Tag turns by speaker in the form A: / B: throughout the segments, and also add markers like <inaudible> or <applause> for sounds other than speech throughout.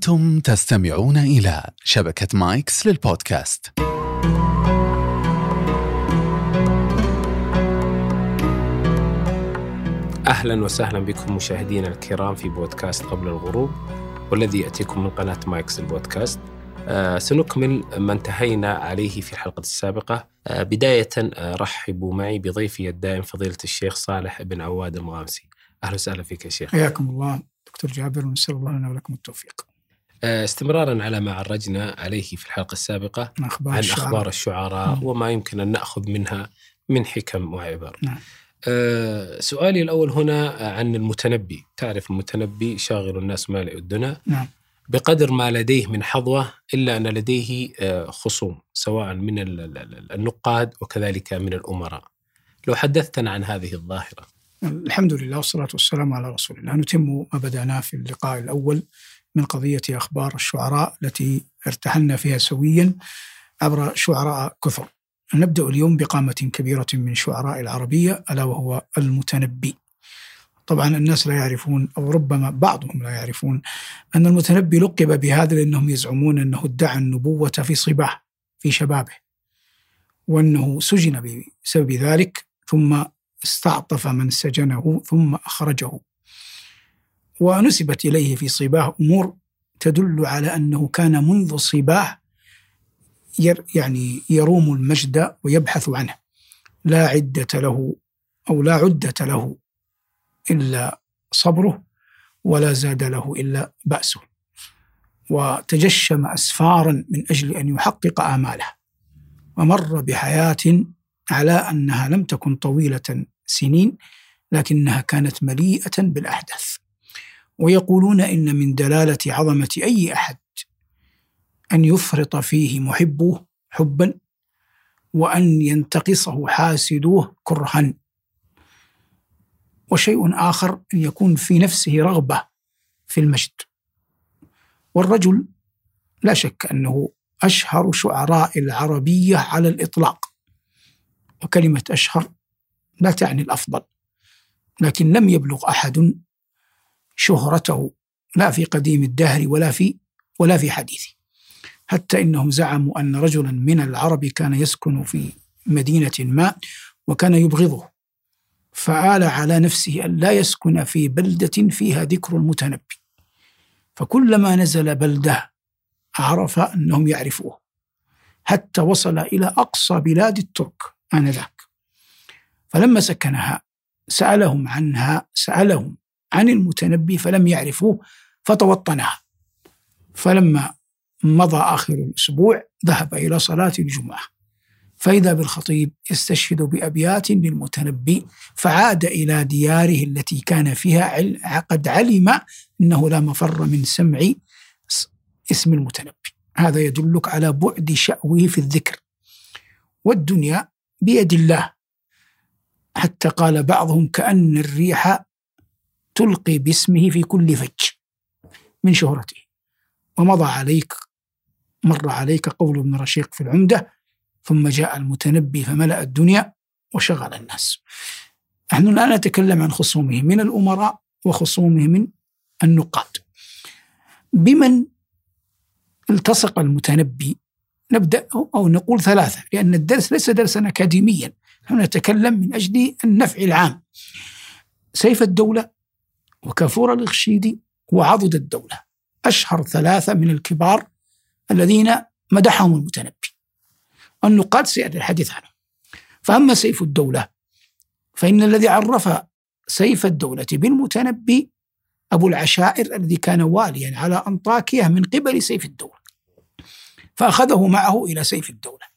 A: أنتم تستمعون إلى شبكة مايكس للبودكاست.
B: أهلا وسهلا بكم مشاهدينا الكرام في بودكاست قبل الغروب والذي يأتيكم من قناة مايكس البودكاست. آه سنكمل ما انتهينا عليه في الحلقة السابقة. آه بداية آه رحبوا معي بضيفي الدائم فضيلة الشيخ صالح بن عواد المغامسي أهلا وسهلا فيك يا شيخ.
C: حياكم الله دكتور جابر ونسأل الله لنا ولكم التوفيق.
B: استمرارا على ما عرجنا عليه في الحلقة السابقة
C: عن أخبار
B: عن
C: الشعراء.
B: أخبار الشعراء
C: نعم.
B: وما يمكن أن نأخذ منها من حكم وعبر.
C: نعم.
B: آه سؤالي الأول هنا عن المتنبي. تعرف المتنبي شاغل الناس مالئ الدنا
C: نعم.
B: بقدر ما لديه من حظوة إلا أن لديه آه، خصوم سواء من ال- ال- ال- النقاد وكذلك من الأمراء. لو حدثتنا عن هذه الظاهرة.
C: الحمد لله والصلاة والسلام على رسول الله نتم ما بدأناه في اللقاء الأول. من قضية أخبار الشعراء التي ارتحلنا فيها سويا عبر شعراء كثر. نبدأ اليوم بقامة كبيرة من شعراء العربية ألا وهو المتنبي. طبعا الناس لا يعرفون أو ربما بعضهم لا يعرفون أن المتنبي لقب بهذا لأنهم يزعمون أنه ادعى النبوة في صباه في شبابه وأنه سجن بسبب ذلك ثم استعطف من سجنه ثم أخرجه. ونسبت إليه في صباه أمور تدل على أنه كان منذ صباه يعني يروم المجد ويبحث عنه. لا عدة له أو لا عدة له إلا صبره ولا زاد له إلا بأسه. وتجشم أسفارا من أجل أن يحقق آماله. ومر بحياة على أنها لم تكن طويلة سنين لكنها كانت مليئة بالأحداث. ويقولون إن من دلالة عظمة أي أحد أن يفرط فيه محبوه حبا وأن ينتقصه حاسدوه كرها. وشيء آخر أن يكون في نفسه رغبة في المجد. والرجل لا شك أنه أشهر شعراء العربية على الإطلاق. وكلمة أشهر لا تعني الأفضل لكن لم يبلغ أحد شهرته لا في قديم الدهر ولا في ولا في حديثه. حتى إنهم زعموا أن رجلا من العرب كان يسكن في مدينة ما وكان يبغضه. فآل على نفسه أن لا يسكن في بلدة فيها ذكر المتنبي. فكلما نزل بلدة عرف أنهم يعرفوه. حتى وصل إلى أقصى بلاد الترك آنذاك. فلما سكنها سألهم عنها سألهم عن المتنبي فلم يعرفوه فتوطنها فلما مضى آخر الأسبوع ذهب إلى صلاة الجمعة. فإذا بالخطيب يستشهد بأبيات للمتنبي فعاد إلى دياره التي كان فيها قد علم أنه لا مفر من سمع اسم المتنبي. هذا يدلك على بعد شأوه في الذكر. والدنيا بيد الله. حتى قال بعضهم كأن الريح تلقي باسمه في كل فج من شهرته. ومضى عليك مر عليك قول ابن رشيق في العمدة ثم جاء المتنبي فملأ الدنيا وشغل الناس. نحن الآن نتكلم عن خصومه من الأمراء وخصومه من النقاد. بمن التصق المتنبي؟ نبدأ أو نقول ثلاثة لأن الدرس ليس درسا أكاديميا. نحن نتكلم من أجل النفع العام. سيف الدولة؟ وكافور الإخشيدي وعضد الدولة أشهر ثلاثة من الكبار الذين مدحهم المتنبي. النقاد سيأتي الحديث عنه. فأما سيف الدولة فإن الذي عرف سيف الدولة بالمتنبي أبو العشائر الذي كان واليا على أنطاكية من قبل سيف الدولة. فأخذه معه إلى سيف الدولة.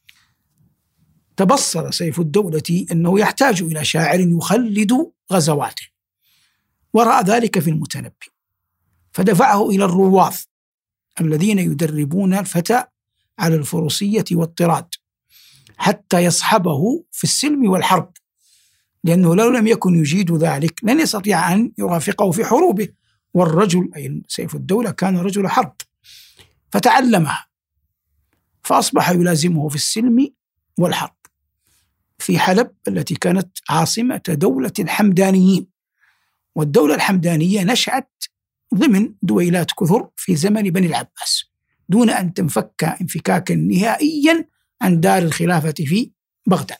C: تبصر سيف الدولة أنه يحتاج إلى شاعر يخلد غزواته ورأى ذلك في المتنبي. فدفعه إلى الرواظ الذين يدربون الفتى على الفروسية والطراد حتى يصحبه في السلم والحرب لأنه لو لم يكن يجيد ذلك لن يستطيع أن يرافقه في حروبه والرجل أي سيف الدولة كان رجل حرب فتعلمها فأصبح يلازمه في السلم والحرب في حلب التي كانت عاصمة دولة الحمدانيين. والدولة الحمدانية نشأت ضمن دويلات كثر في زمن بني العباس دون أن تنفك انفكاكا نهائيا عن دار الخلافة في بغداد.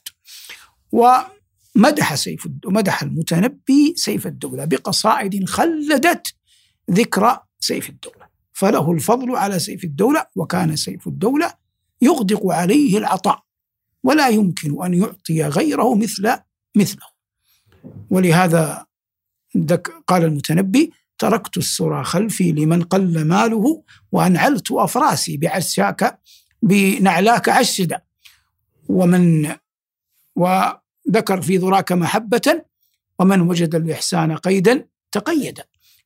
C: ومدح سيف ومدح المتنبي سيف الدولة بقصائد خلدت ذكرى سيف الدولة. فله الفضل على سيف الدولة وكان سيف الدولة يغدق عليه العطاء ولا يمكن أن يعطي غيره مثل مثله. ولهذا قال المتنبي تركت السرى خلفي لمن قل ماله وأنعلت أفراسي بعساك بنعلاك عشدا. ومن وذكر في ذراك محبة ومن وجد الإحسان قيدا تقيد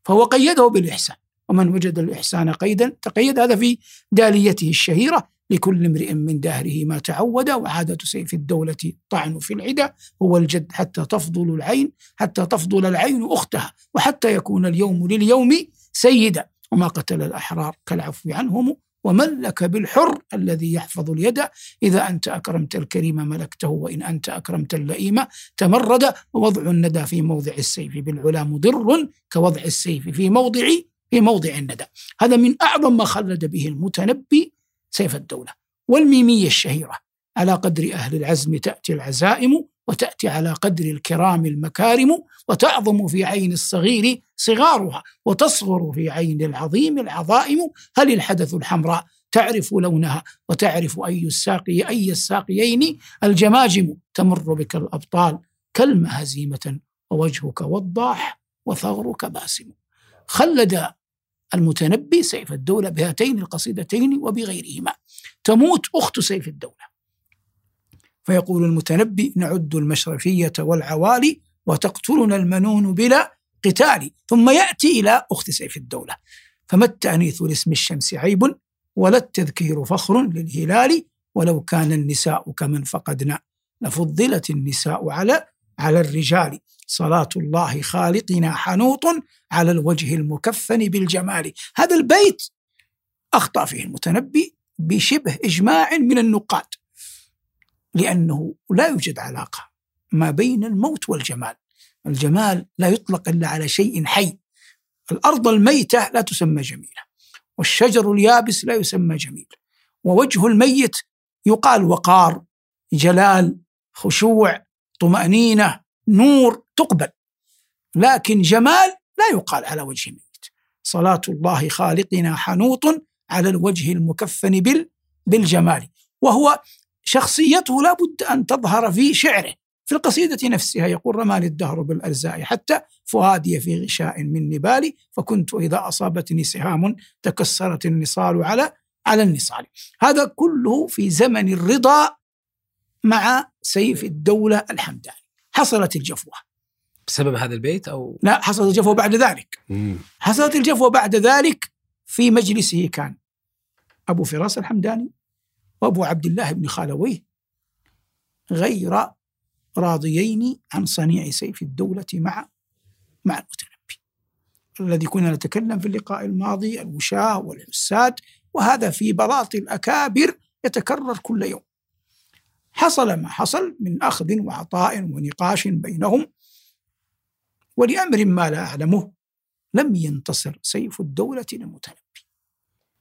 C: فهو قيده بالإحسان. ومن وجد الإحسان قيدا تقيد. هذا في داليته الشهيرة. لكل امرئ من دهره ما تعود وعادة سيف الدولة طعن في العدا هو الجد حتى تفضل العين حتى تفضل العين أختها وحتى يكون اليوم لليوم سيدا. وما قتل الأحرار كالعفو عنهم وملك بالحر الذي يحفظ اليد. إذا أنت أكرمت الكريم ملكته وإن أنت أكرمت اللئيم تمرد. ووضع الندى في موضع السيف بالعلا مضر كوضع السيف في موضع في موضع الندى. هذا من أعظم ما خلد به المتنبي سيف الدولة. والميمية الشهيرة على قدر أهل العزم تأتي العزائم وتأتي على قدر الكرام المكارم وتعظم في عين الصغير صغارها وتصغر في عين العظيم العظائم. هل الحدث الحمراء تعرف لونها وتعرف أي الساقي أي الساقيين؟ الجماجم تمر بك الأبطال كلمة هزيمة ووجهك وضاح وثغرك باسم. خلد المتنبي سيف الدولة بهاتين القصيدتين وبغيرهما. تموت أخت سيف الدولة. فيقول المتنبي نعد المشرفية والعوالي وتقتلنا المنون بلا قتال. ثم يأتي إلى أخت سيف الدولة. فما التأنيث لاسم الشمس عيب ولا التذكير فخر للهلال ولو كان النساء كمن فقدنا. لفضلت النساء على على الرجال. صلاة الله خالقنا حنوط على الوجه المكفن بالجمال. هذا البيت أخطأ فيه المتنبي بشبه إجماع من النقاد لأنه لا يوجد علاقة ما بين الموت والجمال. الجمال لا يطلق إلا على شيء حي. الأرض الميتة لا تسمى جميلة والشجر اليابس لا يسمى جميل ووجه الميت يقال وقار جلال خشوع طمأنينة نور تقبل. لكن جمال لا يقال على وجه ميت. صلاة الله خالقنا حنوط على الوجه المكفن بال بالجمال. وهو شخصيته لا بد أن تظهر في شعره في القصيدة نفسها. يقول رماني الدهر بالأرزاء حتى فؤادي في غشاء من نبالي فكنت إذا أصابتني سهام تكسرت النصال على على النصال. هذا كله في زمن الرضا مع سيف الدولة الحمداني. حصلت الجفوة.
B: بسبب هذا البيت أو؟
C: لا حصلت الجفوة بعد ذلك.
B: مم.
C: حصلت الجفوة بعد ذلك في مجلسه كان أبو فراس الحمداني وأبو عبد الله بن خالويه غير راضيين عن صنيع سيف الدولة مع مع المتنبي. الذي كنا نتكلم في اللقاء الماضي الوشاة والحساد وهذا في بلاط الأكابر يتكرر كل يوم. حصل ما حصل من أخذ وعطاء ونقاش بينهم ولأمر ما لا أعلمه لم ينتصر سيف الدولة للمتنبي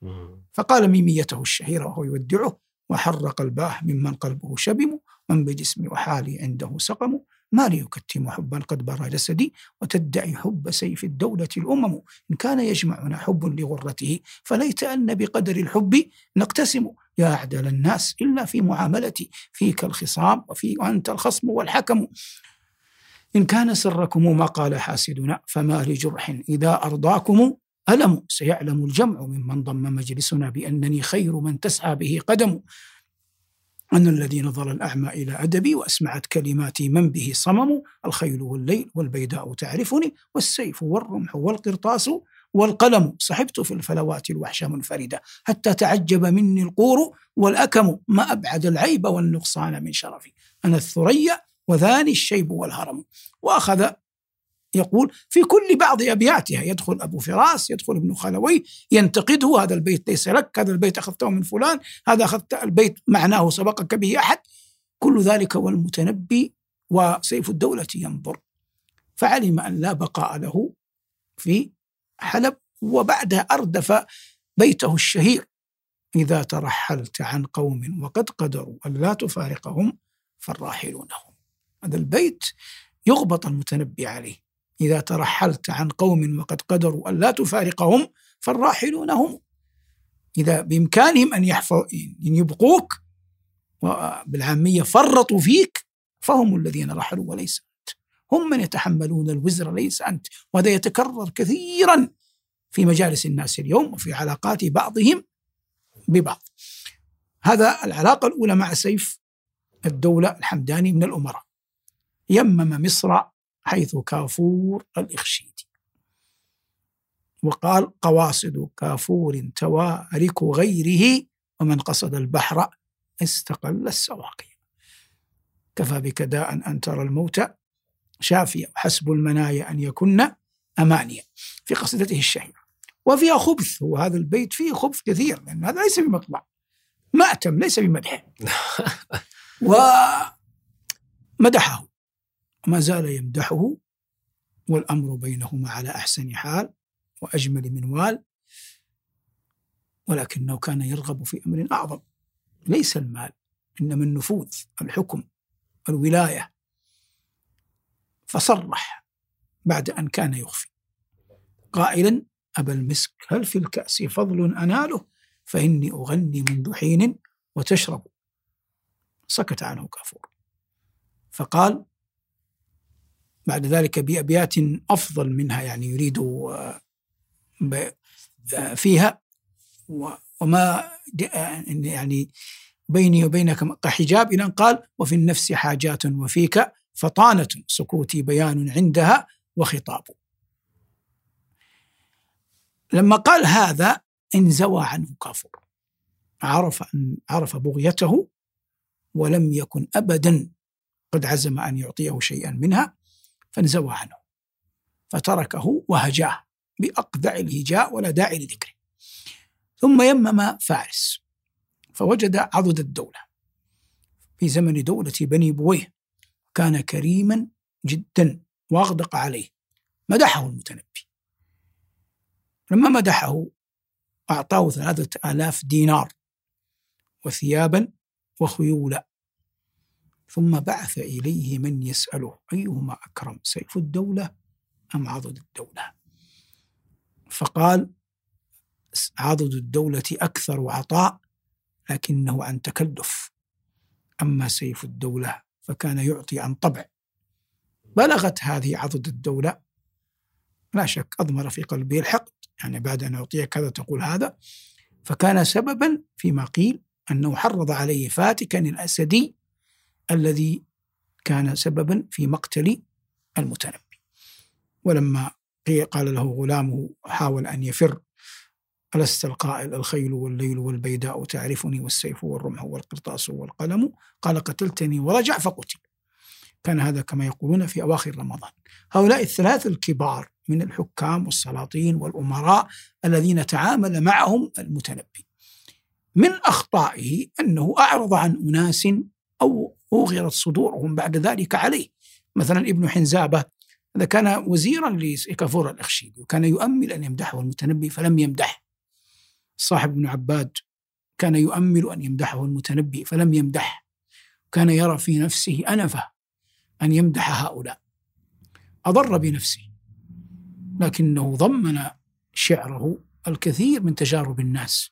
B: مم.
C: فقال ميميته الشهيرة وهو يودعه وحرق الباه ممن قلبه شبم من بجسمي وحالي عنده سقم ما لي يكتم حبا قد برى جسدي وتدعي حب سيف الدولة الأمم. إن كان يجمعنا حب لغرته فليت أن بقدر الحب نقتسم. يا أعدل الناس إلا في معاملتي فيك الخصام وفي وأنت الخصم والحكم. إن كان سركم ما قال حاسدنا فما لجرح إذا أرضاكم ألم. سيعلم الجمع ممن ضم مجلسنا بأنني خير من تسعى به قدم. أن الذي نظر الأعمى إلى أدبي وأسمعت كلماتي من به صمم الخيل والليل والبيداء تعرفني والسيف والرمح والقرطاس والقلم. صحبت في الفلوات الوحش منفردة حتى تعجب مني القور والأكم. ما أبعد العيب والنقصان من شرفي. أنا الثريا وذاني الشيب والهرم. وأخذ يقول في كل بعض أبياتها يدخل أبو فراس يدخل ابن خلوي ينتقده هذا البيت ليس لك هذا البيت أخذته من فلان هذا أخذت البيت معناه سبقك به أحد. كل ذلك والمتنبي وسيف الدولة ينظر. فعلم أن لا بقاء له في حلب وبعدها أردف بيته الشهير. إذا ترحلت عن قوم وقد قدروا أن لا تفارقهم فالراحلون هم. هذا البيت يغبط المتنبي عليه. إذا ترحلت عن قوم وقد قدروا أن لا تفارقهم فالراحلون هم. إذا بإمكانهم أن يحفظ أن يبقوك وبالعامية فرطوا فيك فهم الذين رحلوا وليس أنت. هم من يتحملون الوزر ليس أنت. وهذا يتكرر كثيرا في مجالس الناس اليوم وفي علاقات بعضهم ببعض. هذا العلاقة الأولى مع سيف الدولة الحمداني من الأمراء. يمم مصر حيث كافور الإخشيدي وقال قواصد كافور توارك غيره ومن قصد البحر استقل السواقي. كفى بك داء أن ترى الموت شافيا وحسب المنايا أن يكن أمانيا. في قصيدته الشهيرة. وفيها خبث هو هذا البيت فيه خبث كثير لأن هذا ليس بمطلع مأتم ليس بمدح. <laughs> ومدحه. ما زال يمدحه والأمر بينهما على أحسن حال وأجمل منوال ولكنه كان يرغب في أمر أعظم ليس المال إنما النفوذ الحكم الولاية. فصرح بعد أن كان يخفي. قائلا أبا المسك هل في الكأس فضل أناله؟ فإني أغني منذ حين وتشرب. سكت عنه كافور. فقال بعد ذلك بأبيات أفضل منها يعني يريد آه، آه، فيها. وما يعني بيني وبينك كحجاب إلى قال وفي النفس حاجات وفيك فطانة سكوتي بيان عندها وخطاب. لما قال هذا انزوى عنه كافر عرف أن عرف بغيته ولم يكن أبدا. قد عزم أن يعطيه شيئا منها. فانزوى عنه. فتركه وهجاه بأقذع الهجاء ولا داعي لذكره. ثم يمم فارس فوجد عضد الدولة. في زمن دولة بني بويه كان كريما جدا واغدق عليه. مدحه المتنبي. لما مدحه أعطاه ثلاثة آلاف دينار وثيابا وخيولا. ثم بعث إليه من يسأله أيهما أكرم سيف الدولة أم عضد الدولة؟ فقال عضد الدولة أكثر عطاء لكنه عن تكلف. أما سيف الدولة فكان يعطي عن طبع. بلغت هذه عضد الدولة. لا شك أضمر في قلبه الحقد. يعني بعد أن أعطيك كذا تقول هذا. فكان سببا فيما قيل أنه حرض عليه فاتكا الأسدي الذي كان سببا في مقتل المتنبي. ولما قال له غلامه حاول أن يفر ألست القائل الخيل والليل والبيداء تعرفني والسيف والرمح والقرطاس والقلم؟ قال قتلتني ورجع فقتل. كان هذا كما يقولون في أواخر رمضان. هؤلاء الثلاث الكبار من الحكام والسلاطين والأمراء الذين تعامل معهم المتنبي. من أخطائه أنه أعرض عن أناس أو أوغرت صدورهم بعد ذلك عليه. مثلا ابن حنزابة هذا كان وزيرا لكفور الأخشيد وكان يؤمل أن يمدحه المتنبي فلم يمدح صاحب ابن عباد كان يؤمل أن يمدحه المتنبي فلم يمدح كان يرى في نفسه أنفة أن يمدح هؤلاء. أضر بنفسه لكنه ضمن شعره الكثير من تجارب الناس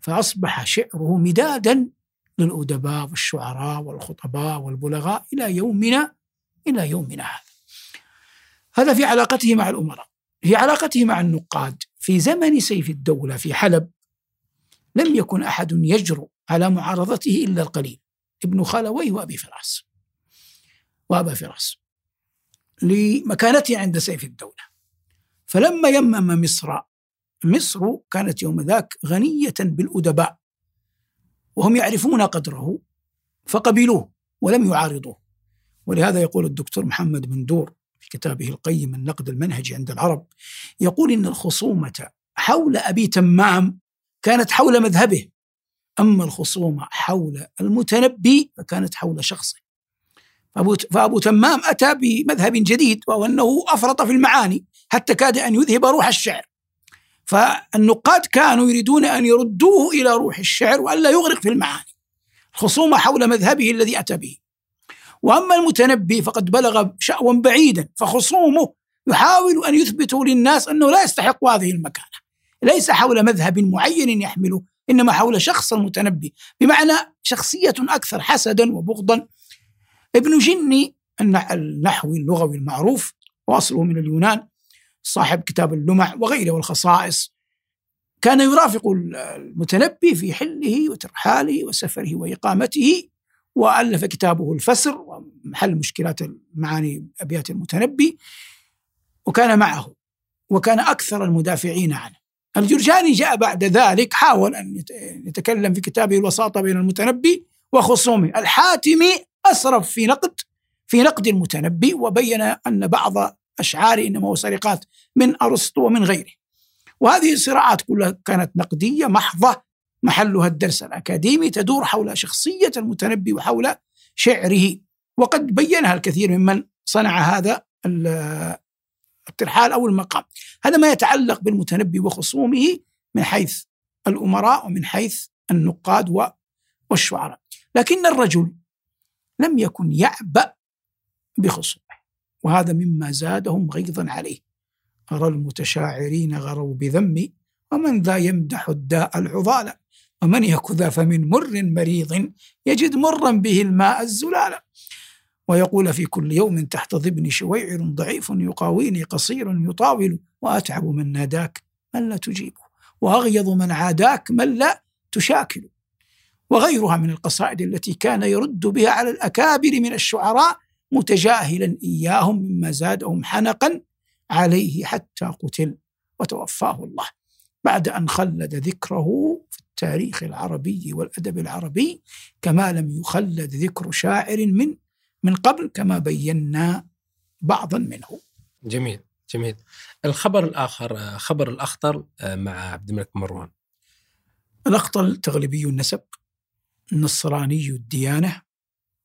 C: فأصبح شعره مدادا للأدباء والشعراء والخطباء والبلغاء إلى يومنا إلى يومنا هذا. هذا في علاقته مع الأمراء في علاقته مع النقاد في زمن سيف الدولة في حلب. لم يكن أحد يجرؤ على معارضته إلا القليل ابن خالويه وأبي فراس. وأبا فراس. لمكانته عند سيف الدولة. فلما يمم مصر مصر كانت يوم ذاك غنية بالأدباء. وهم يعرفون قدره فقبلوه ولم يعارضوه. ولهذا يقول الدكتور محمد بن دور في كتابه القيم النقد المنهجي عند العرب يقول إن الخصومة حول أبي تمام كانت حول مذهبه أما الخصومة حول المتنبي فكانت حول شخصه. فأبو, فأبو تمام أتى بمذهب جديد وهو أنه أفرط في المعاني حتى كاد أن يذهب روح الشعر. فالنقاد كانوا يريدون أن يردوه إلى روح الشعر وألا يغرق في المعاني الخصومة حول مذهبه الذي أتى به. وأما المتنبي فقد بلغ شأوا بعيدا فخصومه يحاول أن يثبتوا للناس أنه لا يستحق هذه المكانة. ليس حول مذهب معين يحمله إنما حول شخص المتنبي. بمعنى شخصية أكثر حسدا وبغضا. ابن جني النحوي اللغوي المعروف وأصله من اليونان صاحب كتاب اللمع وغيره والخصائص. كان يرافق المتنبي في حله وترحاله وسفره وإقامته وألف كتابه الفسر ومحل مشكلات المعاني أبيات المتنبي وكان معه وكان أكثر المدافعين عنه. الجرجاني جاء بعد ذلك حاول أن يتكلم في كتابه الوساطة بين المتنبي وخصومه. الحاتمي أسرف في نقد في نقد المتنبي وبين أن بعض أشعاره إنما هو سرقات من أرسطو ومن غيره. وهذه الصراعات كلها كانت نقدية محضة محلها الدرس الأكاديمي تدور حول شخصية المتنبي وحول شعره. وقد بينها الكثير ممن صنع هذا الترحال أو المقام. هذا ما يتعلق بالمتنبي وخصومه من حيث الأمراء ومن حيث النقاد والشعراء. لكن الرجل لم يكن يعبأ بخصومه. وهذا مما زادهم غيظا عليه. أرى المتشاعرين غروا بذمي ومن ذا يمدح الداء العضال ومن يك ذا فمن مر مريض يجد مرا به الماء الزلال ويقول في كل يوم تحت ضبن شويعر ضعيف يقاويني قصير يطاول وأتعب من ناداك من لا تجيبه وأغيظ من عاداك من لا تشاكل. وغيرها من القصائد التي كان يرد بها على الأكابر من الشعراء متجاهلا إياهم مما زادهم حنقا عليه حتى قتل وتوفاه الله. بعد أن خلد ذكره في التاريخ العربي والأدب العربي كما لم يخلد ذكر شاعر من من قبل كما بينا بعضا منه.
B: جميل جميل. الخبر الآخر خبر الأخطر مع عبد الملك مروان.
C: الأخطل تغلبي النسب نصراني الديانة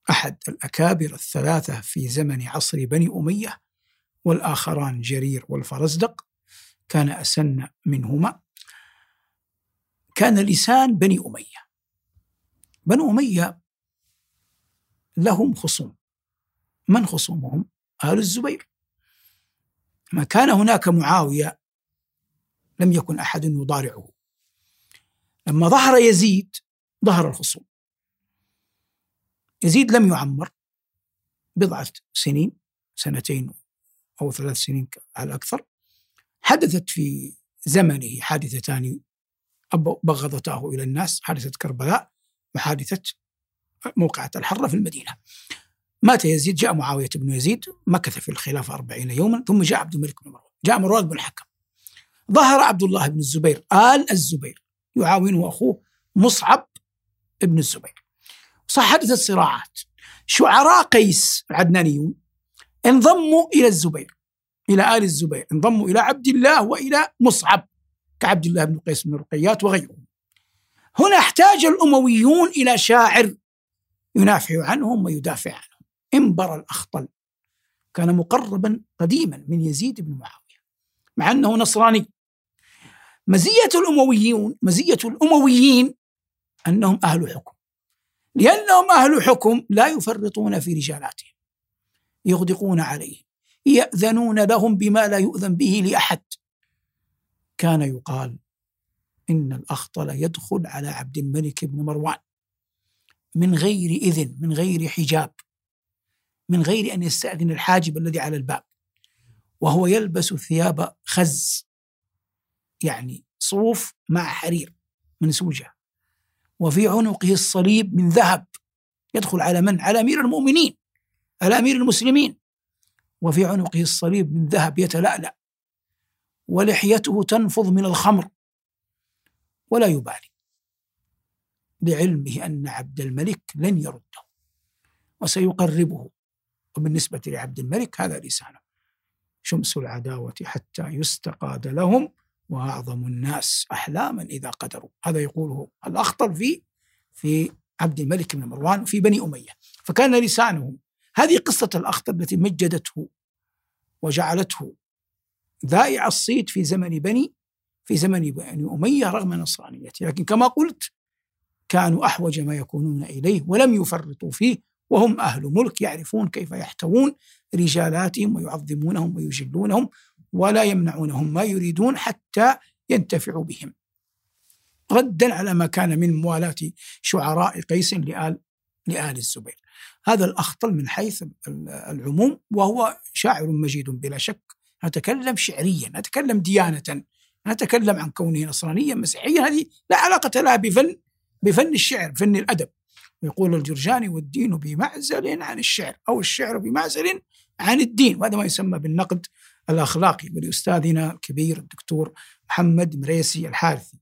C: أحد الأكابر الثلاثة في زمن عصر بني أمية والآخران جرير والفرزدق كان أسن منهما. كان لسان بني أمية. بنو أمية لهم خصوم. من خصومهم؟ آل الزبير. ما كان هناك معاوية لم يكن أحد يضارعه. لما ظهر يزيد ظهر الخصوم. يزيد لم يعمر بضعة سنين سنتين أو ثلاث سنين على الأكثر. حدثت في زمنه حادثتان بغضتاه إلى الناس حادثة كربلاء وحادثة موقعة الحرة في المدينة. مات يزيد جاء معاوية بن يزيد مكث في الخلافة أربعين يوما ثم جاء عبد الملك بن مروان جاء مروان بن الحكم. ظهر عبد الله بن الزبير آل الزبير يعاونه أخوه مصعب بن الزبير. حدثت صراعات شعراء قيس العدنانيون انضموا إلى الزبير إلى آل الزبير انضموا إلى عبد الله وإلى مصعب كعبد الله بن قيس بن رقيات وغيرهم. هنا احتاج الأمويون إلى شاعر ينافع عنهم ويدافع عنهم. انبر الأخطل كان مقربا قديما من يزيد بن معاوية مع أنه نصراني. مزية الأمويون مزية الأمويين أنهم أهل حكم. لأنهم أهل حكم لا يفرطون في رجالاتهم يغدقون عليهم يأذنون لهم بما لا يؤذن به لأحد. كان يقال إن الأخطل يدخل على عبد الملك بن مروان من غير إذن من غير حجاب من غير أن يستأذن الحاجب الذي على الباب وهو يلبس ثياب خز يعني صوف مع حرير منسوجة وفي عنقه الصليب من ذهب يدخل على من؟ على أمير المؤمنين على أمير المسلمين. وفي عنقه الصليب من ذهب يتلألأ ولحيته تنفض من الخمر ولا يبالي. بعلمه أن عبد الملك لن يرده وسيقربه. وبالنسبة لعبد الملك هذا لسانه. شمس العداوة حتى يستقاد لهم وأعظم الناس أحلاما إذا قدروا. هذا يقوله الأخطر في في عبد الملك بن مروان في بني أمية. فكان لسانه هذه قصة الأخطر التي مجدته وجعلته ذائع الصيت في زمن بني في زمن بني أمية رغم نصرانيته. لكن كما قلت كانوا أحوج ما يكونون إليه ولم يفرطوا فيه وهم أهل ملك يعرفون كيف يحتوون رجالاتهم ويعظمونهم ويجلونهم ولا يمنعونهم ما يريدون حتى ينتفعوا بهم. ردا على ما كان من موالاة شعراء قيس لآل لآل الزبير. هذا الأخطل من حيث العموم وهو شاعر مجيد بلا شك. نتكلم شعريا نتكلم ديانة نتكلم عن كونه نصرانيا مسيحيا. هذه لا علاقة لها بفن بفن الشعر فن الأدب. يقول الجرجاني والدين بمعزل عن الشعر أو الشعر بمعزل عن الدين. وهذا ما يسمى بالنقد الأخلاقي ولأستاذنا الكبير الدكتور محمد مريسي الحارثي.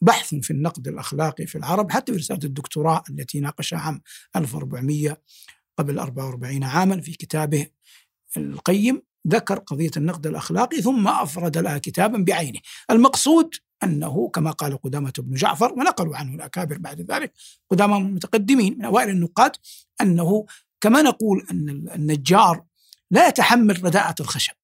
C: بحث في النقد الأخلاقي في العرب حتى في رسالة الدكتوراه التي ناقشها عام 1400 قبل 44 عاما في كتابه القيم ذكر قضية النقد الأخلاقي ثم أفرد لها كتابا بعينه. المقصود أنه كما قال قدامة بن جعفر ونقلوا عنه الأكابر بعد ذلك قدامى المتقدمين من أوائل النقاد أنه كما نقول أن النجار لا يتحمل رداءة الخشب.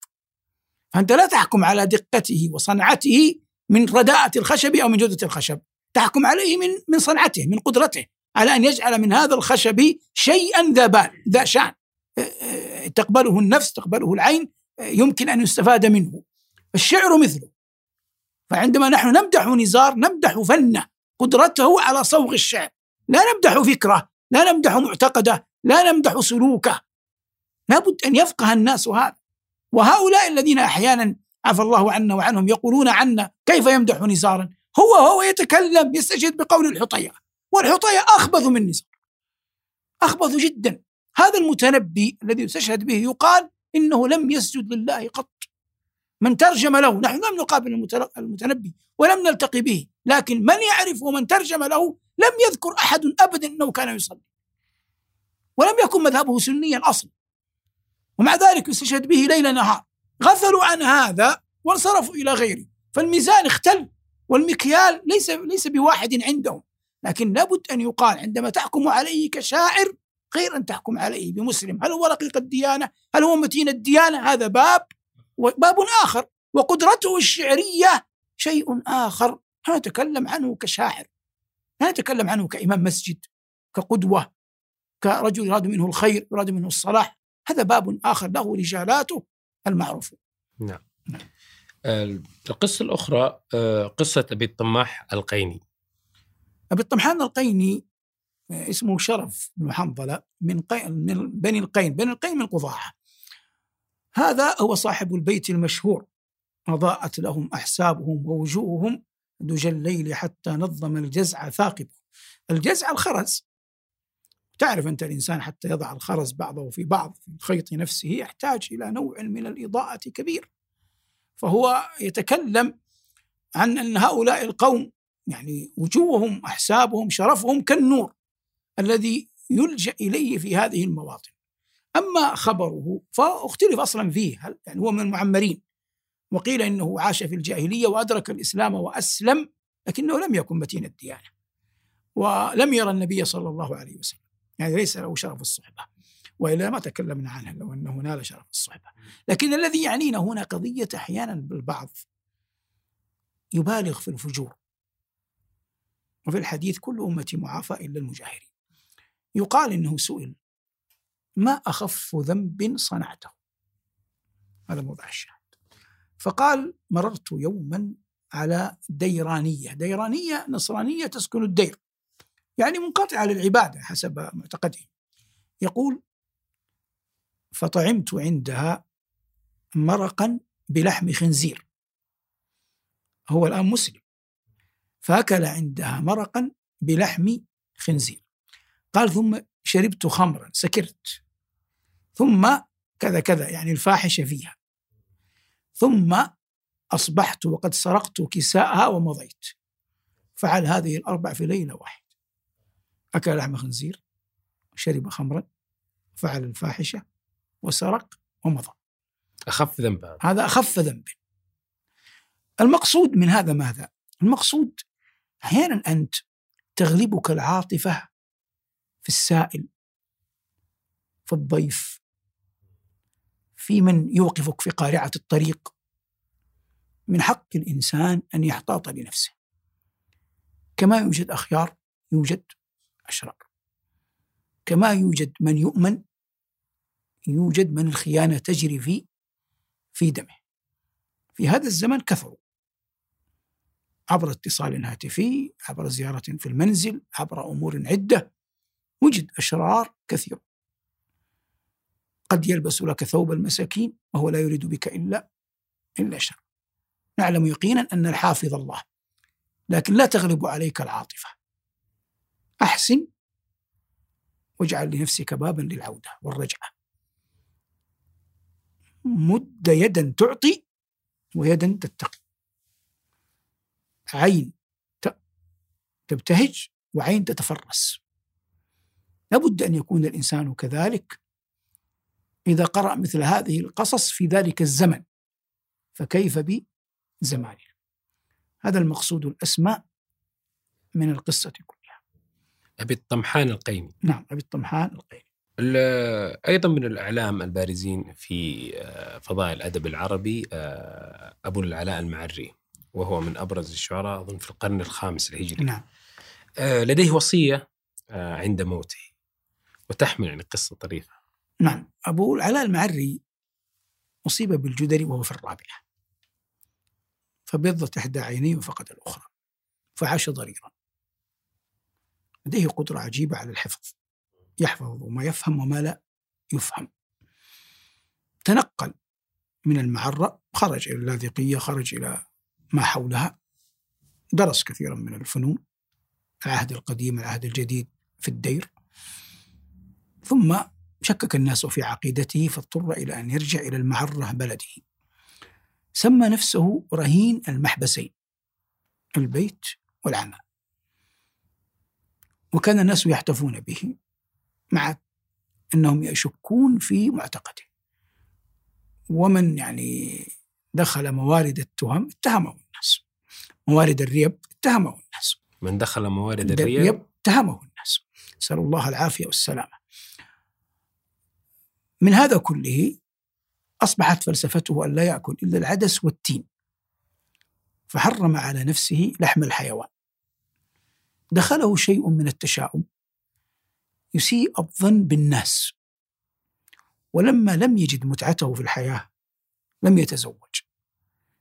C: فأنت لا تحكم على دقته وصنعته من رداءة الخشب أو من جودة الخشب. تحكم عليه من من صنعته من قدرته على أن يجعل من هذا الخشب شيئا ذا بال ذا شان. تقبله النفس تقبله العين يمكن أن يستفاد منه. الشعر مثله. فعندما نحن نمدح نزار نمدح فنه قدرته على صوغ الشعر. لا نمدح فكرة لا نمدح معتقدة لا نمدح سلوكة. لابد أن يفقه الناس هذا. وهؤلاء الذين أحيانا عفى الله عنا وعنهم يقولون عنا كيف يمدح نزارا؟ هو هو يتكلم يستشهد بقول الحطية والحطية أخبث من نزار. أخبث جدا. هذا المتنبي الذي يستشهد به يقال إنه لم يسجد لله قط. من ترجم له نحن لم نقابل المتنبي ولم نلتقي به لكن من يعرف ومن ترجم له لم يذكر أحد أبدا أنه كان يصلي. ولم يكن مذهبه سنيا أصلا. ومع ذلك يستشهد به ليل نهار. غفلوا عن هذا وانصرفوا إلى غيره. فالميزان اختل والمكيال ليس ليس بواحد عندهم. لكن لابد أن يقال عندما تحكم عليه كشاعر غير أن تحكم عليه بمسلم. هل هو رقيق الديانة؟ هل هو متين الديانة؟ هذا باب وباب آخر. وقدرته الشعرية شيء آخر. نتكلم عنه كشاعر. لا نتكلم عنه كإمام مسجد كقدوة كرجل يراد منه الخير يراد منه الصلاح. هذا باب آخر له رجالاته المعروفة
B: نعم, نعم. القصة الأخرى آه، قصة أبي الطماح القيني.
C: أبي الطمحان القيني آه، اسمه شرف بن حنظلة من, قي... من بني القين بني القين من قضاعة. هذا هو صاحب البيت المشهور. أضاءت لهم أحسابهم ووجوههم دجى الليل حتى نظم الجزع ثاقبه الجزع الخرز. تعرف أنت الإنسان حتى يضع الخرز بعضه في بعض في الخيط نفسه يحتاج إلى نوع من الإضاءة كبير. فهو يتكلم عن أن هؤلاء القوم يعني وجوههم أحسابهم شرفهم كالنور الذي يلجأ إليه في هذه المواطن. أما خبره فاختلف أصلا فيه يعني هو من المعمرين؟ وقيل إنه عاش في الجاهلية وأدرك الإسلام وأسلم لكنه لم يكن متين الديانة. ولم يرى النبي صلى الله عليه وسلم. يعني ليس له شرف الصحبة وإلا ما تكلمنا عنه لو أنه نال شرف الصحبة. لكن الذي يعنينا هنا قضية أحيانا بالبعض يبالغ في الفجور. وفي الحديث كل أمتي معافى إلا المجاهرين. يقال إنه سئل ما أخف ذنب صنعته؟ هذا موضع الشاهد. فقال مررت يوما على ديرانية. ديرانية نصرانية تسكن الدير. يعني منقطعة للعبادة حسب معتقدهم يقول فطعمت عندها مرقا بلحم خنزير. هو الآن مسلم. فأكل عندها مرقا بلحم خنزير. قال ثم شربت خمرا سكرت. ثم كذا كذا يعني الفاحشة فيها. ثم أصبحت وقد سرقت كساءها ومضيت. فعل هذه الأربع في ليلة واحدة. أكل لحم خنزير شرب خمرا فعل الفاحشة وسرق ومضى.
B: أخف ذنب هذا.
C: هذا أخف ذنب. المقصود من هذا ماذا؟ المقصود أحيانا أنت تغلبك العاطفة في السائل في الضيف في من يوقفك في قارعة الطريق. من حق الإنسان أن يحتاط لنفسه. كما يوجد أخيار يوجد أشرار كما يوجد من يؤمن يوجد من الخيانة تجري في في دمه. في هذا الزمن كثروا عبر اتصال هاتفي عبر زيارة في المنزل عبر أمور عدة وجد أشرار كثير قد يلبس لك ثوب المساكين وهو لا يريد بك إلا إلا شر. نعلم يقينا أن الحافظ الله لكن لا تغلب عليك العاطفة. أحسن واجعل لنفسك بابا للعودة والرجعة. مد يدا تعطي ويدا تتقي. عين تبتهج وعين تتفرس. لابد أن يكون الإنسان كذلك. إذا قرأ مثل هذه القصص في ذلك الزمن فكيف بزماننا هذا المقصود الأسمى من القصة كلها.
B: أبي الطمحان القيمي.
C: نعم أبي الطمحان القيمي.
B: أيضا من الأعلام البارزين في آه، فضاء الأدب العربي آه، أبو العلاء المعري وهو من أبرز الشعراء أظن في القرن الخامس الهجري.
C: نعم.
B: آه، لديه وصية عند موته وتحمل يعني قصة طريفة.
C: نعم. أبو العلاء المعري أصيب بالجدري وهو في الرابعة فبيضت إحدى عينيه وفقد الأخرى فعاش ضريرا. لديه قدرة عجيبة على الحفظ. يحفظ ما يفهم وما لا يفهم. تنقل من المعرة خرج إلى اللاذقية خرج إلى ما حولها. درس كثيرا من الفنون العهد القديم العهد الجديد في الدير. ثم شكك الناس في عقيدته فاضطر إلى أن يرجع إلى المعرة بلده. سمى نفسه رهين المحبسين البيت والعمى وكان الناس يحتفون به مع أنهم يشكون في معتقده. ومن يعني دخل موارد التهم اتهمه الناس. موارد الريب اتهمه الناس.
B: من دخل موارد الريب,
C: الريب؟ اتهمه الناس. نسأل الله العافية والسلامة. من هذا كله أصبحت فلسفته أن لا يأكل إلا العدس والتين فحرم على نفسه لحم الحيوان. دخله شيء من التشاؤم. يسيء الظن بالناس. ولما لم يجد متعته في الحياة لم يتزوج.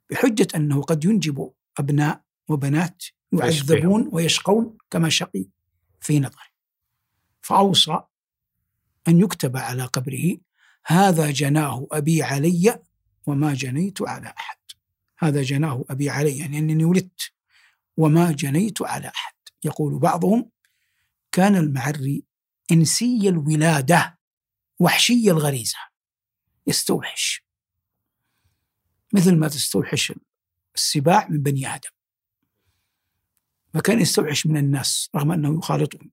C: بحجة أنه قد ينجب أبناء وبنات يعذبون ويشقون كما شقي في نظره فأوصى أن يكتب على قبره هذا جناه أبي علي وما جنيت على أحد. هذا جناه أبي علي يعني أنني ولدت وما جنيت على أحد. يقول بعضهم كان المعري إنسي الولادة وحشي الغريزة. يستوحش. مثل ما تستوحش السباع من بني آدم. فكان يستوحش من الناس رغم أنه يخالطهم.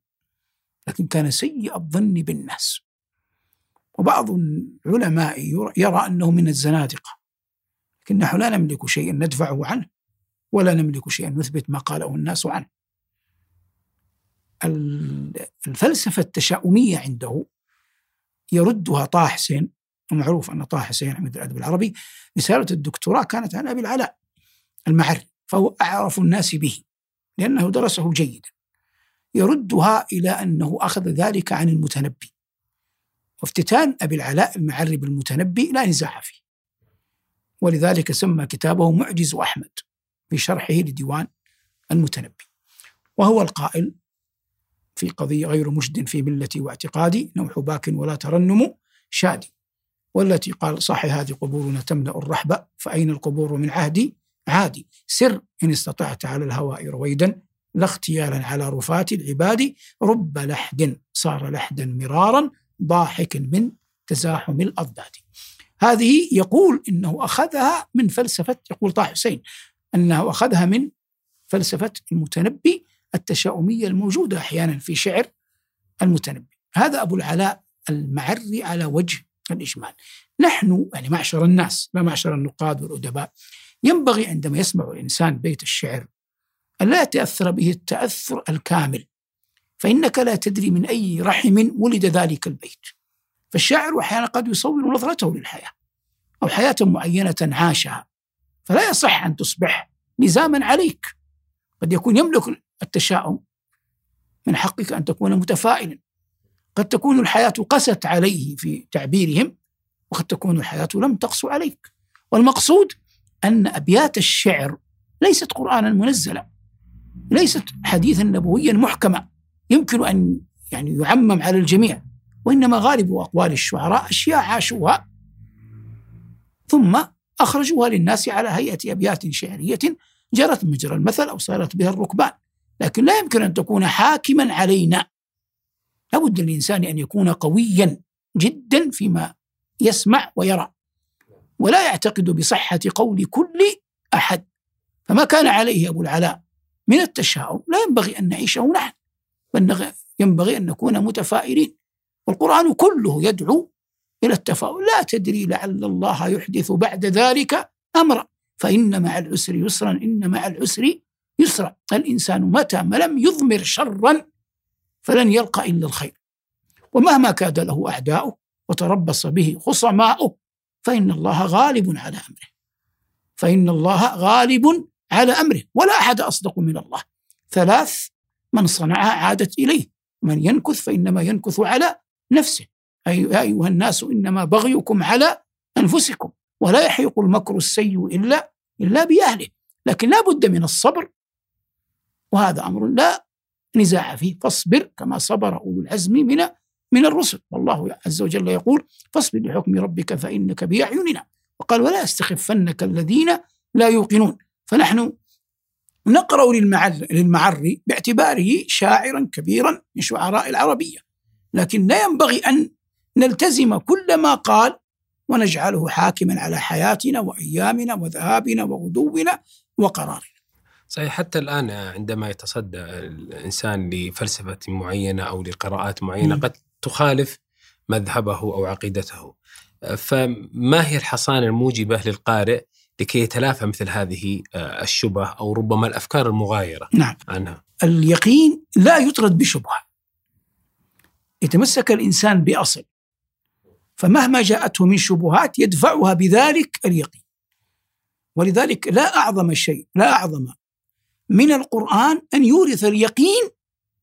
C: لكن كان سيء الظن بالناس. وبعض العلماء يرى أنه من الزنادقة. لكن نحن لا نملك شيئا ندفعه عنه ولا نملك شيئا نثبت ما قاله الناس عنه. الفلسفة التشاؤمية عنده يردها طه حسين ومعروف أن طه حسين عميد الأدب العربي رسالة الدكتوراه كانت عن أبي العلاء المعري فهو أعرف الناس به لأنه درسه جيدا. يردها إلى أنه أخذ ذلك عن المتنبي. وافتتان أبي العلاء المعري بالمتنبي لا نزاع فيه. ولذلك سمى كتابه معجز أحمد في شرحه لديوان المتنبي. وهو القائل في قضية غير مجد في ملتي واعتقادي نوح باك ولا ترنم شادي. والتي قال صح هذه قبورنا تملأ الرحبة فأين القبور من عهدي؟ عادي. سر إن استطعت على الهواء رويدا لا اختيالا على رفات العباد. رب لحد صار لحدا مرارا ضاحك من تزاحم الأضداد. هذه يقول إنه أخذها من فلسفة يقول طه حسين أنه أخذها من فلسفة المتنبي التشاؤمية الموجودة أحيانا في شعر المتنبي. هذا أبو العلاء المعري على وجه الإجمال. نحن يعني معشر الناس لا معشر النقاد والأدباء ينبغي عندما يسمع الإنسان بيت الشعر أن لا يتأثر به التأثر الكامل فإنك لا تدري من أي رحم ولد ذلك البيت. فالشاعر أحيانا قد يصور نظرته للحياة أو حياة معينة عاشها فلا يصح أن تصبح لزاما عليك. قد يكون يملك التشاؤم. من حقك أن تكون متفائلا. قد تكون الحياة قست عليه في تعبيرهم وقد تكون الحياة لم تقسو عليك. والمقصود أن أبيات الشعر ليست قرآنا منزلا. ليست حديثا نبويا محكما. يمكن أن يعني يعمم على الجميع وإنما غالب أقوال الشعراء أشياء عاشوها. ثم أخرجوها للناس على هيئة أبيات شعرية جرت مجرى المثل أو صارت بها الركبان. لكن لا يمكن أن تكون حاكما علينا. لابد للإنسان أن يكون قويا جدا فيما يسمع ويرى. ولا يعتقد بصحة قول كل أحد. فما كان عليه أبو العلاء من التشاؤم لا ينبغي أن نعيشه نحن بل ينبغي أن نكون متفائلين. والقرآن كله يدعو إلى التفاؤل. لا تدري لعل الله يحدث بعد ذلك أمرا. فإن مع العسر يسرا إن مع العسر يسرا الإنسان متى ما لم يضمر شرا فلن يلقى إلا الخير. ومهما كاد له أعداؤه وتربص به خصماؤه فإن الله غالب على أمره. فإن الله غالب على أمره ولا أحد أصدق من الله. ثلاث من صنعها عادت إليه. من ينكث فإنما ينكث على نفسه. أي يا أيها الناس إنما بغيكم على أنفسكم ولا يحيق المكر السيء إلا إلا بأهله. لكن لا بد من الصبر وهذا أمر لا نزاع فيه. فاصبر كما صبر أولو العزم من من الرسل. والله عز وجل يقول فاصبر لحكم ربك فإنك بأعيننا. وقال ولا يستخفنك الذين لا يوقنون. فنحن نقرأ للمعري باعتباره شاعرا كبيرا من شعراء العربية. لكن لا ينبغي أن نلتزم كل ما قال ونجعله حاكما على حياتنا وأيامنا وذهابنا وغدونا وقرارنا.
B: صحيح حتى الآن عندما يتصدى الإنسان لفلسفة معينة أو لقراءات معينة م. قد تخالف مذهبه أو عقيدته. فما هي الحصانة الموجبة للقارئ لكي يتلافى مثل هذه آه، الشبه أو ربما الأفكار المغايرة
C: نعم. عنها؟ اليقين لا يطرد بشبهة. يتمسك الإنسان بأصل. فمهما جاءته من شبهات يدفعها بذلك اليقين. ولذلك لا أعظم شيء لا أعظم من القرآن أن يورث اليقين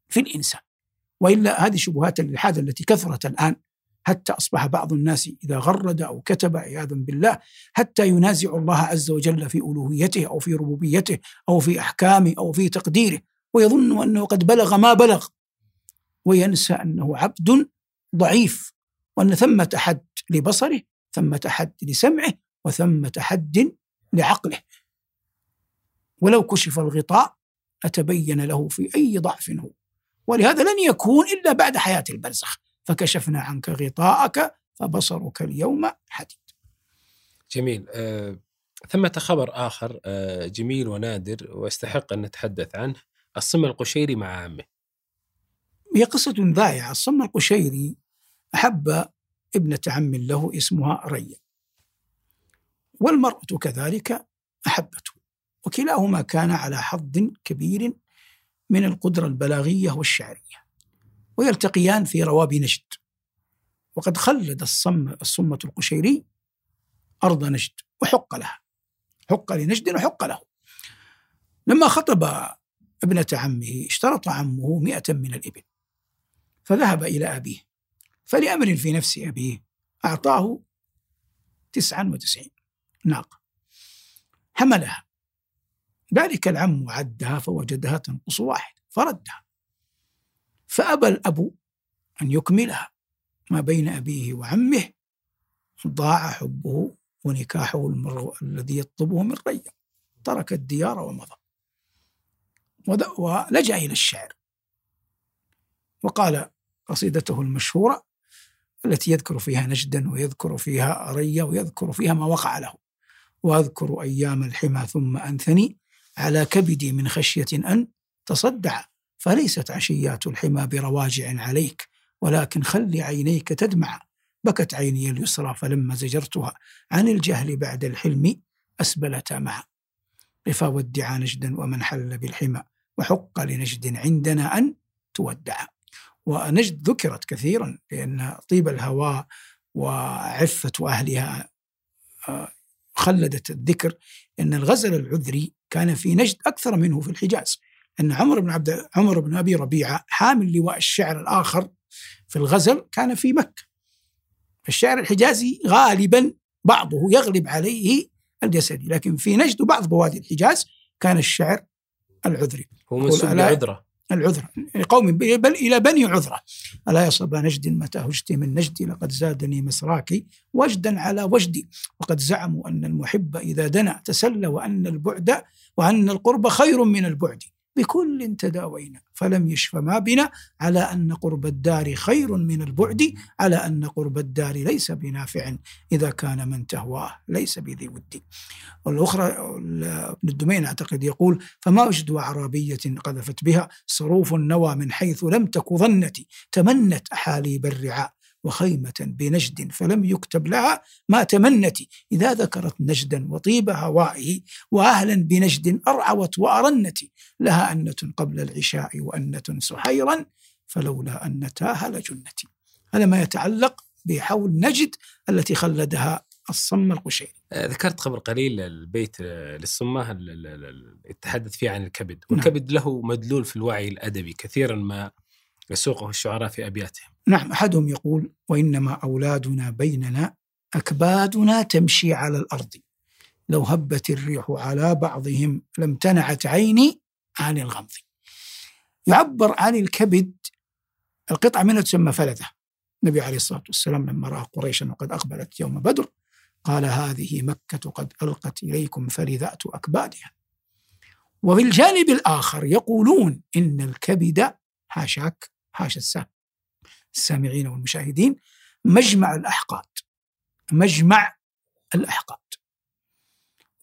C: في الإنسان. وإلا هذه شبهات الإلحاد التي كثرت الآن حتى أصبح بعض الناس إذا غرد أو كتب عياذا بالله حتى ينازع الله عز وجل في ألوهيته أو في ربوبيته أو في أحكامه أو في تقديره ويظن أنه قد بلغ ما بلغ وينسى أنه عبد ضعيف وأن ثمة حد لبصره ثمة حد لسمعه وثمة حد لعقله. ولو كشف الغطاء أتبين له في أي ضعف هو. ولهذا لن يكون إلا بعد حياة البرزخ. فكشفنا عنك غطاءك فبصرك اليوم حديد.
B: جميل. آه، ثمة خبر آخر آه، جميل ونادر ويستحق أن نتحدث عنه. الصم القشيري مع عامه
C: هي قصة ذائعة. الصم القشيري أحب ابنة عم له اسمها ريا. والمرأة كذلك أحبته. وكلاهما كان على حظ كبير من القدرة البلاغية والشعرية ويلتقيان في روابي نجد. وقد خلد الصم الصمة القشيري أرض نجد وحق لها حق لنجد وحق له. لما خطب ابنة عمه اشترط عمه مئة من الإبل فذهب إلى أبيه فلأمر في نفس أبيه أعطاه تسعا وتسعين ناقة. حملها ذلك العم عدها فوجدها تنقص واحد فردها. فأبى الأب أن يكملها ما بين أبيه وعمه ضاع حبه ونكاحه المر الذي يطلبه من ريا. ترك الديار ومضى. ولجأ إلى الشعر وقال قصيدته المشهورة التي يذكر فيها نجدا ويذكر فيها ريا ويذكر فيها ما وقع له. وأذكر أيام الحمى ثم أنثني على كبدي من خشية أن تصدع فليست عشيات الحمى برواجع عليك ولكن خل عينيك تدمع. بكت عيني اليسرى فلما زجرتها عن الجهل بعد الحلم أسبلتا معا. رفا ودعا نجدا ومن حل بالحمى وحق لنجد عندنا أن تودع. ونجد ذكرت كثيرا لأن طيب الهواء وعفة أهلها آه، خلدت الذكر أن الغزل العذري كان في نجد أكثر منه في الحجاز. أن عمر بن عبد عمر بن أبي ربيعة حامل لواء الشعر الآخر في الغزل كان في مكة. الشعر الحجازي غالبا بعضه يغلب عليه الجسدي لكن في نجد وبعض بوادي الحجاز كان الشعر العذري.
B: هو منسوب لعذرة.
C: العذرة قوم بل إلى بني عذرة. ألا يا صبا نجد متى هجت من نجدي؟ لقد زادني مسراكي وجدا على وجدي. وقد زعموا أن المحب إذا دنا تسلى وأن البعد وأن القرب خير من البعد. بكل تداوينا فلم يشف ما بنا على أن قرب الدار خير من البعد على أن قرب الدار ليس بنافع إذا كان من تهواه ليس بذي ود. والأخرى ابن الدمين أعتقد يقول فما وجد أعرابية قذفت بها صروف النوى من حيث لم تك ظنتي تمنت أحاليب الرعاء. وخيمة بنجد فلم يكتب لها ما تمنت. إذا ذكرت نجدا وطيب هوائه وأهلا بنجد أرعوت وأرنت. لها أنة قبل العشاء وأنة سحيرا فلولا أنتاها لجنتي هذا ما يتعلق بحول نجد التي خلدها الصم القشيري
B: آه، ذكرت قبل قليل البيت آه، للصمة يتحدث فيه عن الكبد. نعم. والكبد له مدلول في الوعي الأدبي كثيرا ما يسوقه الشعراء في أبياتهم.
C: نعم أحدهم يقول وإنما أولادنا بيننا أكبادنا تمشي على الأرض. لو هبت الريح على بعضهم لم تنعت عيني عن الغمض. يعبر عن الكبد القطعة منها تسمى فلذة. النبي عليه الصلاة والسلام لما رأى قريشا وقد أقبلت يوم بدر قال هذه مكة قد ألقت إليكم فلذات أكبادها. وفي الجانب الآخر يقولون إن الكبد حاشاك حاشا السامعين والمشاهدين مجمع الأحقاد مجمع الأحقاد.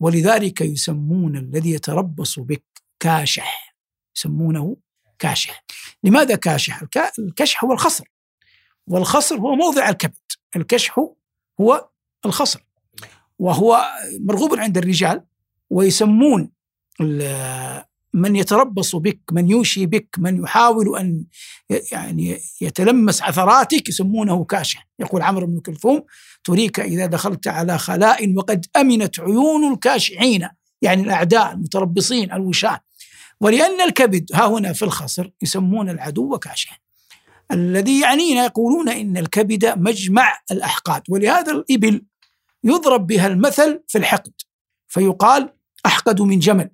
C: ولذلك يسمون الذي يتربص بك كاشح يسمونه كاشح. لماذا كاشح؟ الكشح هو الخصر. والخصر هو موضع الكبد. الكشح هو الخصر. وهو مرغوب عند الرجال ويسمون من يتربص بك من يوشي بك من يحاول أن يعني يتلمس عثراتك يسمونه كاشح. يقول عمرو بن كلثوم تريك إذا دخلت على خلاء وقد أمنت عيون الكاشحين يعني الأعداء المتربصين الوشاة. ولأن الكبد ها هنا في الخصر يسمون العدو كاشح. الذي يعنينا يقولون إن الكبد مجمع الأحقاد ولهذا الإبل يضرب بها المثل في الحقد فيقال أحقد من جمل.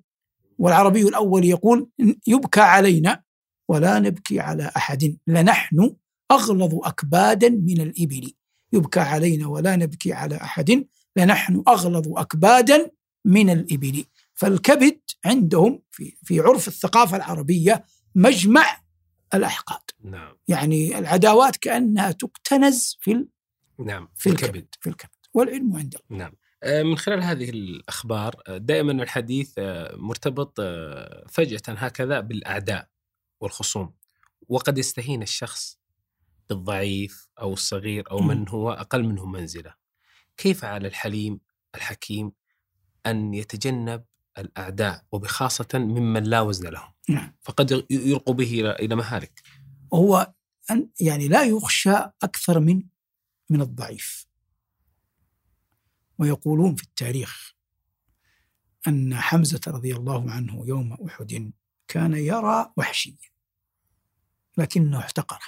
C: والعربي الأول يقول يبكى علينا ولا نبكي على أحد لنحن أغلظ أكبادا من الإبل. يبكى علينا ولا نبكي على أحد لنحن أغلظ أكبادا من الإبل. فالكبد عندهم في, في عرف الثقافة العربية مجمع الأحقاد.
B: نعم.
C: يعني العداوات كأنها تكتنز في
B: نعم
C: في الكبد في الكبد والعلم عنده
B: نعم. آه، من خلال هذه الأخبار آه، دائما الحديث آه، مرتبط فجأة هكذا بالأعداء والخصوم. وقد يستهين الشخص بالضعيف أو الصغير أو من هو أقل منه منزلة. كيف على الحليم الحكيم أن يتجنب الأعداء وبخاصة ممن لا وزن لهم؟
C: نعم.
B: فقد يلقوا به إلى مهالك.
C: هو أن يعني لا يخشى أكثر من من الضعيف. ويقولون في التاريخ أن حمزة رضي الله عنه يوم أحد كان يرى وحشيا لكنه احتقره.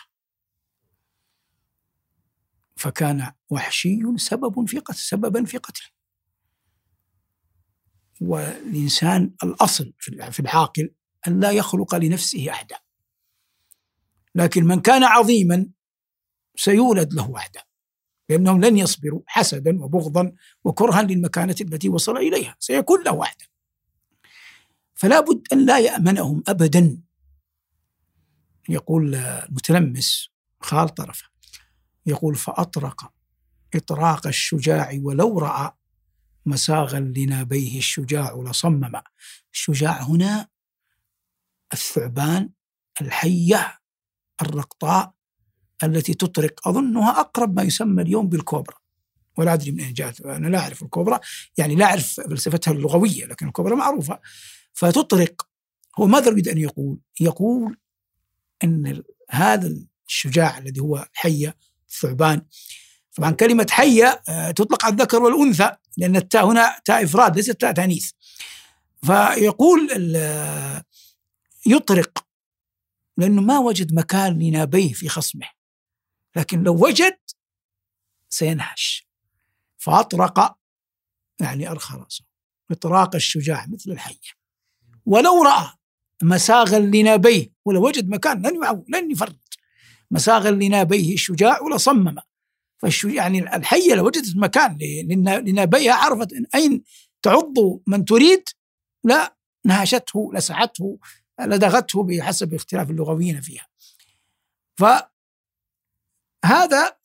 C: فكان وحشي سبب في قتل سببا في قتله. والإنسان الأصل في العاقل أن لا يخلق لنفسه أعداء لكن من كان عظيما سيولد له أعداء لأنهم لن يصبروا حسدا وبغضا وكرها للمكانة التي وصل إليها. سيكون له وحده فلا بد أن لا يأمنهم أبدا. يقول المتلمس خال طرفه يقول فأطرق إطراق الشجاع ولو رأى مساغا لنابيه الشجاع لصمم. الشجاع هنا الثعبان الحية الرقطاء التي تطرق أظنها أقرب ما يسمى اليوم بالكوبرا. ولا أدري من أين جاءت أنا لا أعرف الكوبرا يعني لا أعرف فلسفتها اللغوية لكن الكوبرا معروفة. فتطرق. هو ماذا يريد أن يقول؟ يقول أن هذا الشجاع الذي هو حية الثعبان. طبعا كلمة حية آه، تطلق على الذكر والأنثى لأن التاء هنا تاء إفراد ليست تاء تانيث. فيقول يطرق. لأنه ما وجد مكان لنابيه في خصمه. لكن لو وجد سينهش. فأطرق يعني رأسه إطراق الشجاع مثل الحية. ولو رأى مساغا لنابيه ولو وجد مكان لن يعو لن يفرط. مساغا لنابيه الشجاع ولصمم فالشجاع يعني الحية لو وجدت مكان لنابيها عرفت إن أين تعض من تريد لا نهشته لسعته لدغته بحسب اختلاف اللغويين فيها. فهذا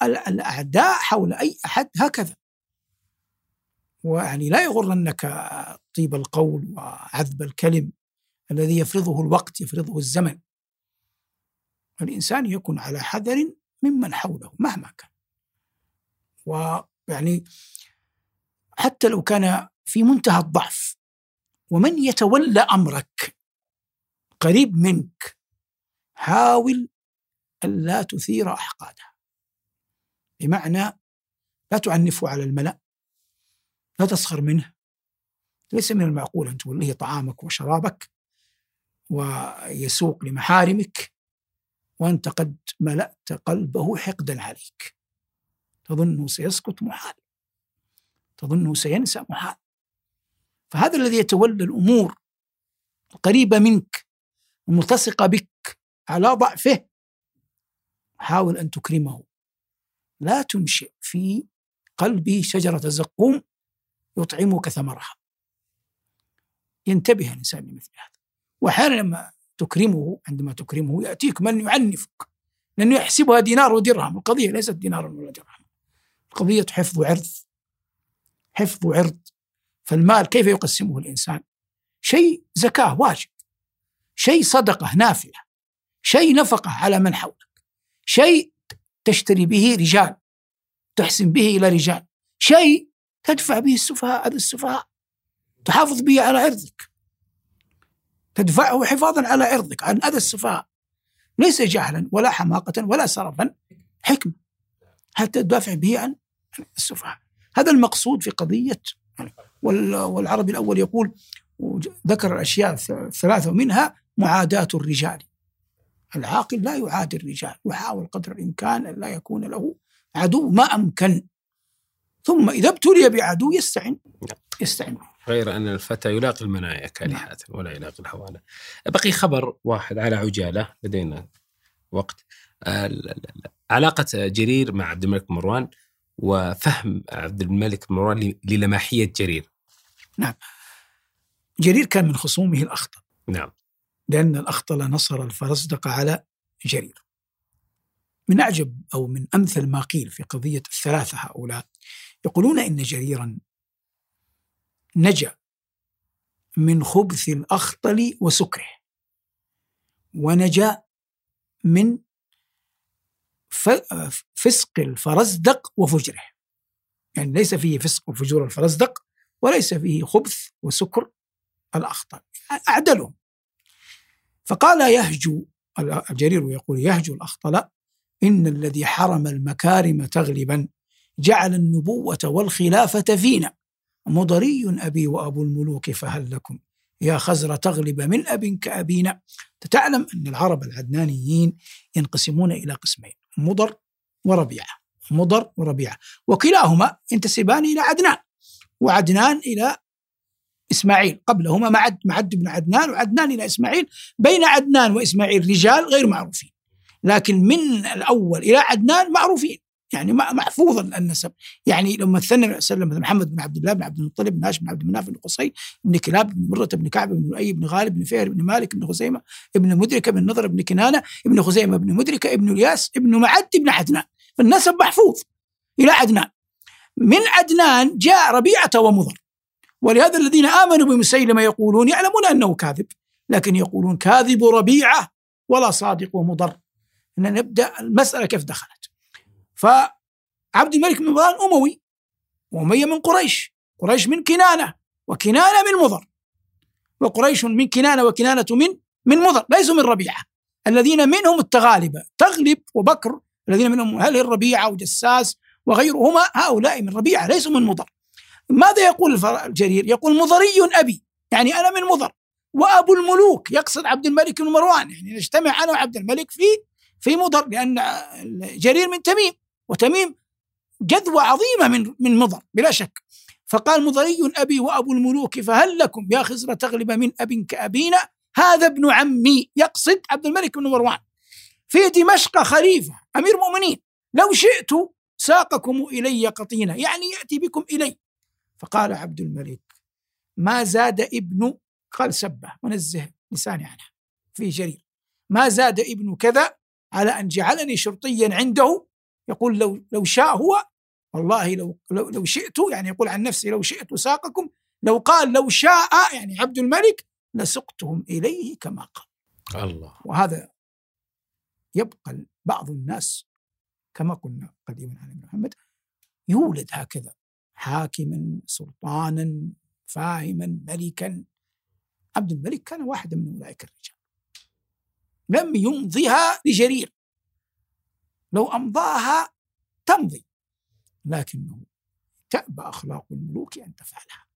C: ال- الأعداء حول أي أحد هكذا. ويعني لا يغرنك طيب القول وعذب الكلم الذي يفرضه الوقت يفرضه الزمن. الإنسان يكون على حذر ممن حوله مهما كان. ويعني حتى لو كان في منتهى الضعف ومن يتولى أمرك قريب منك حاول ألا تثير أحقاده. بمعنى لا تعنفه على الملأ لا تسخر منه. ليس من المعقول أن توليه طعامك وشرابك ويسوق لمحارمك وأنت قد ملأت قلبه حقدا عليك. تظنه سيسكت محال. تظنه سينسى محال. فهذا الذي يتولى الأمور القريبة منك الملتصقة بك على ضعفه حاول أن تكرمه. لا تنشئ في قلبه شجرة زقوم يطعمك ثمرها. ينتبه الإنسان لمثل هذا. وأحيانا لما تكرمه عندما تكرمه يأتيك من يعنفك لأنه يحسبها دينار ودرهم. القضية ليست دينار ولا درهم. القضية حفظ عرض حفظ عرض. فالمال كيف يقسمه الإنسان؟ شيء زكاة واجب. شيء صدقة نافلة. شيء نفقة على من حولك. شيء تشتري به رجال تحسن به إلى رجال. شيء تدفع به السفهاء هذا السفهاء. تحافظ به على عرضك. تدفعه حفاظا على عرضك عن أذى السفهاء. ليس جهلا ولا حماقة ولا سرفا حكمة. حتى تدافع به عن السفهاء. هذا المقصود في قضية وال- والعربي الأول يقول ذكر الأشياء الثلاثة ومنها معاداة الرجال. العاقل لا يعادي الرجال يحاول قدر الإمكان أن لا يكون له عدو ما أمكن. ثم إذا ابتلي بعدو يستعن. يستعن. به.
B: غير أن الفتى يلاقي المنايا كالحات ولا يلاقي الهوانة بقي خبر واحد على عجالة لدينا وقت. آه، علاقة جرير مع عبد الملك مروان وفهم عبد الملك مروان للماحية جرير.
C: جرير كان من خصومه الأخطل
B: نعم.
C: لأن الأخطل نصر الفرزدق على جرير. من أعجب أو من أمثل ما قيل في قضية الثلاثة هؤلاء يقولون إن جريرا نجا من خبث الأخطل وسكره ونجا من فسق الفرزدق وفجره. يعني ليس فيه فسق وفجور الفرزدق وليس فيه خبث وسكر الأخطل. أعدلهم. فقال يهجو الجرير يقول يهجو الأخطل إن الذي حرم المكارم تغلبا جعل النبوة والخلافة فينا. مضري أبي وأبو الملوك فهل لكم يا خزر تغلب من أب كأبينا؟ تعلم أن العرب العدنانيين ينقسمون إلى قسمين مضر وربيعة مضر وربيعة وكلاهما ينتسبان إلى عدنان وعدنان إلى إسماعيل. قبلهما معد معد بن عدنان وعدنان إلى إسماعيل بين عدنان وإسماعيل رجال غير معروفين. لكن من الأول إلى عدنان معروفين. يعني م- محفوظ النسب. يعني لما مثلنا النبي صلى الله عليه وسلم محمد بن عبد الله بن عبد المطلب بن هاشم بن عبد مناف بن قصي بن كلاب بن مرة بن كعب بن لؤي بن غالب بن فهر بن مالك بن خزيمة بن مدركة بن نضر بن كنانة بن خزيمة بن مدركة بن الياس بن معد بن عدنان. فالنسب محفوظ إلى عدنان. من عدنان جاء ربيعة ومضر. ولهذا الذين آمنوا بمسيلمة يقولون يعلمون أنه كاذب لكن يقولون كاذب ربيعة ولا صادق ومضر. إن نبدأ المسألة كيف دخلت. فعبد الملك بن مروان أموي وأمية من قريش قريش من كنانة وكنانة من مضر. وقريش من كنانة وكنانة من من مضر ليسوا من ربيعة. الذين منهم التغالبة تغلب وبكر الذين منهم هل الربيعة وجساس وغيرهما هؤلاء من ربيعة ليسوا من مضر. ماذا يقول الجرير يقول مضري أبي يعني أنا من مضر. وأبو الملوك يقصد عبد الملك بن مروان يعني نجتمع أنا وعبد الملك في في مضر لأن جرير من تميم وتميم جذوة عظيمة من من مضر بلا شك. فقال مضري أبي وأبو الملوك فهل لكم يا خزر تغلب من أب كأبينا؟ هذا ابن عمي يقصد عبد الملك بن مروان. في دمشق خليفة أمير مؤمنين لو شئت ساقكم إلي قطينا يعني يأتي بكم إلي. فقال عبد الملك ما زاد ابن قال سبه ونزه لساني عنها في جرير. ما زاد ابن كذا على أن جعلني شرطيا عنده؟ يقول لو لو شاء هو والله لو لو, لو شئت يعني يقول عن نفسي لو شئت ساقكم لو قال لو شاء يعني عبد الملك لسقتهم إليه كما قال.
B: الله.
C: وهذا يبقى بعض الناس كما قلنا قديما عن محمد يولد هكذا. حاكما سلطانا فاهما ملكا. عبد الملك كان واحدا من أولئك الرجال. لم يمضيها لجرير. لو أمضاها تمضي لكنه تأبى أخلاق الملوك أن تفعلها.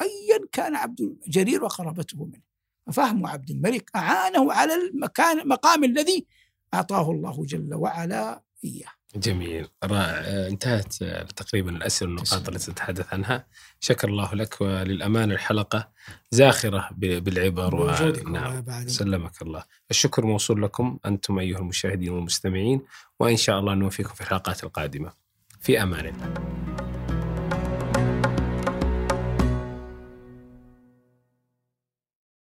C: أيا كان عبد جرير وقرابته منه. ففهم عبد الملك أعانه على المكان المقام الذي أعطاه الله جل وعلا إياه.
B: جميل. رائع. انتهت تقريبا الأسئلة والنقاط التي تتحدث عنها. شكر الله لك وللأمانة الحلقة زاخرة بالعبر و... نعم. سلمك الله. الشكر موصول لكم أنتم أيها المشاهدين والمستمعين وإن شاء الله نوفيكم في الحلقات القادمة. في أمان الله.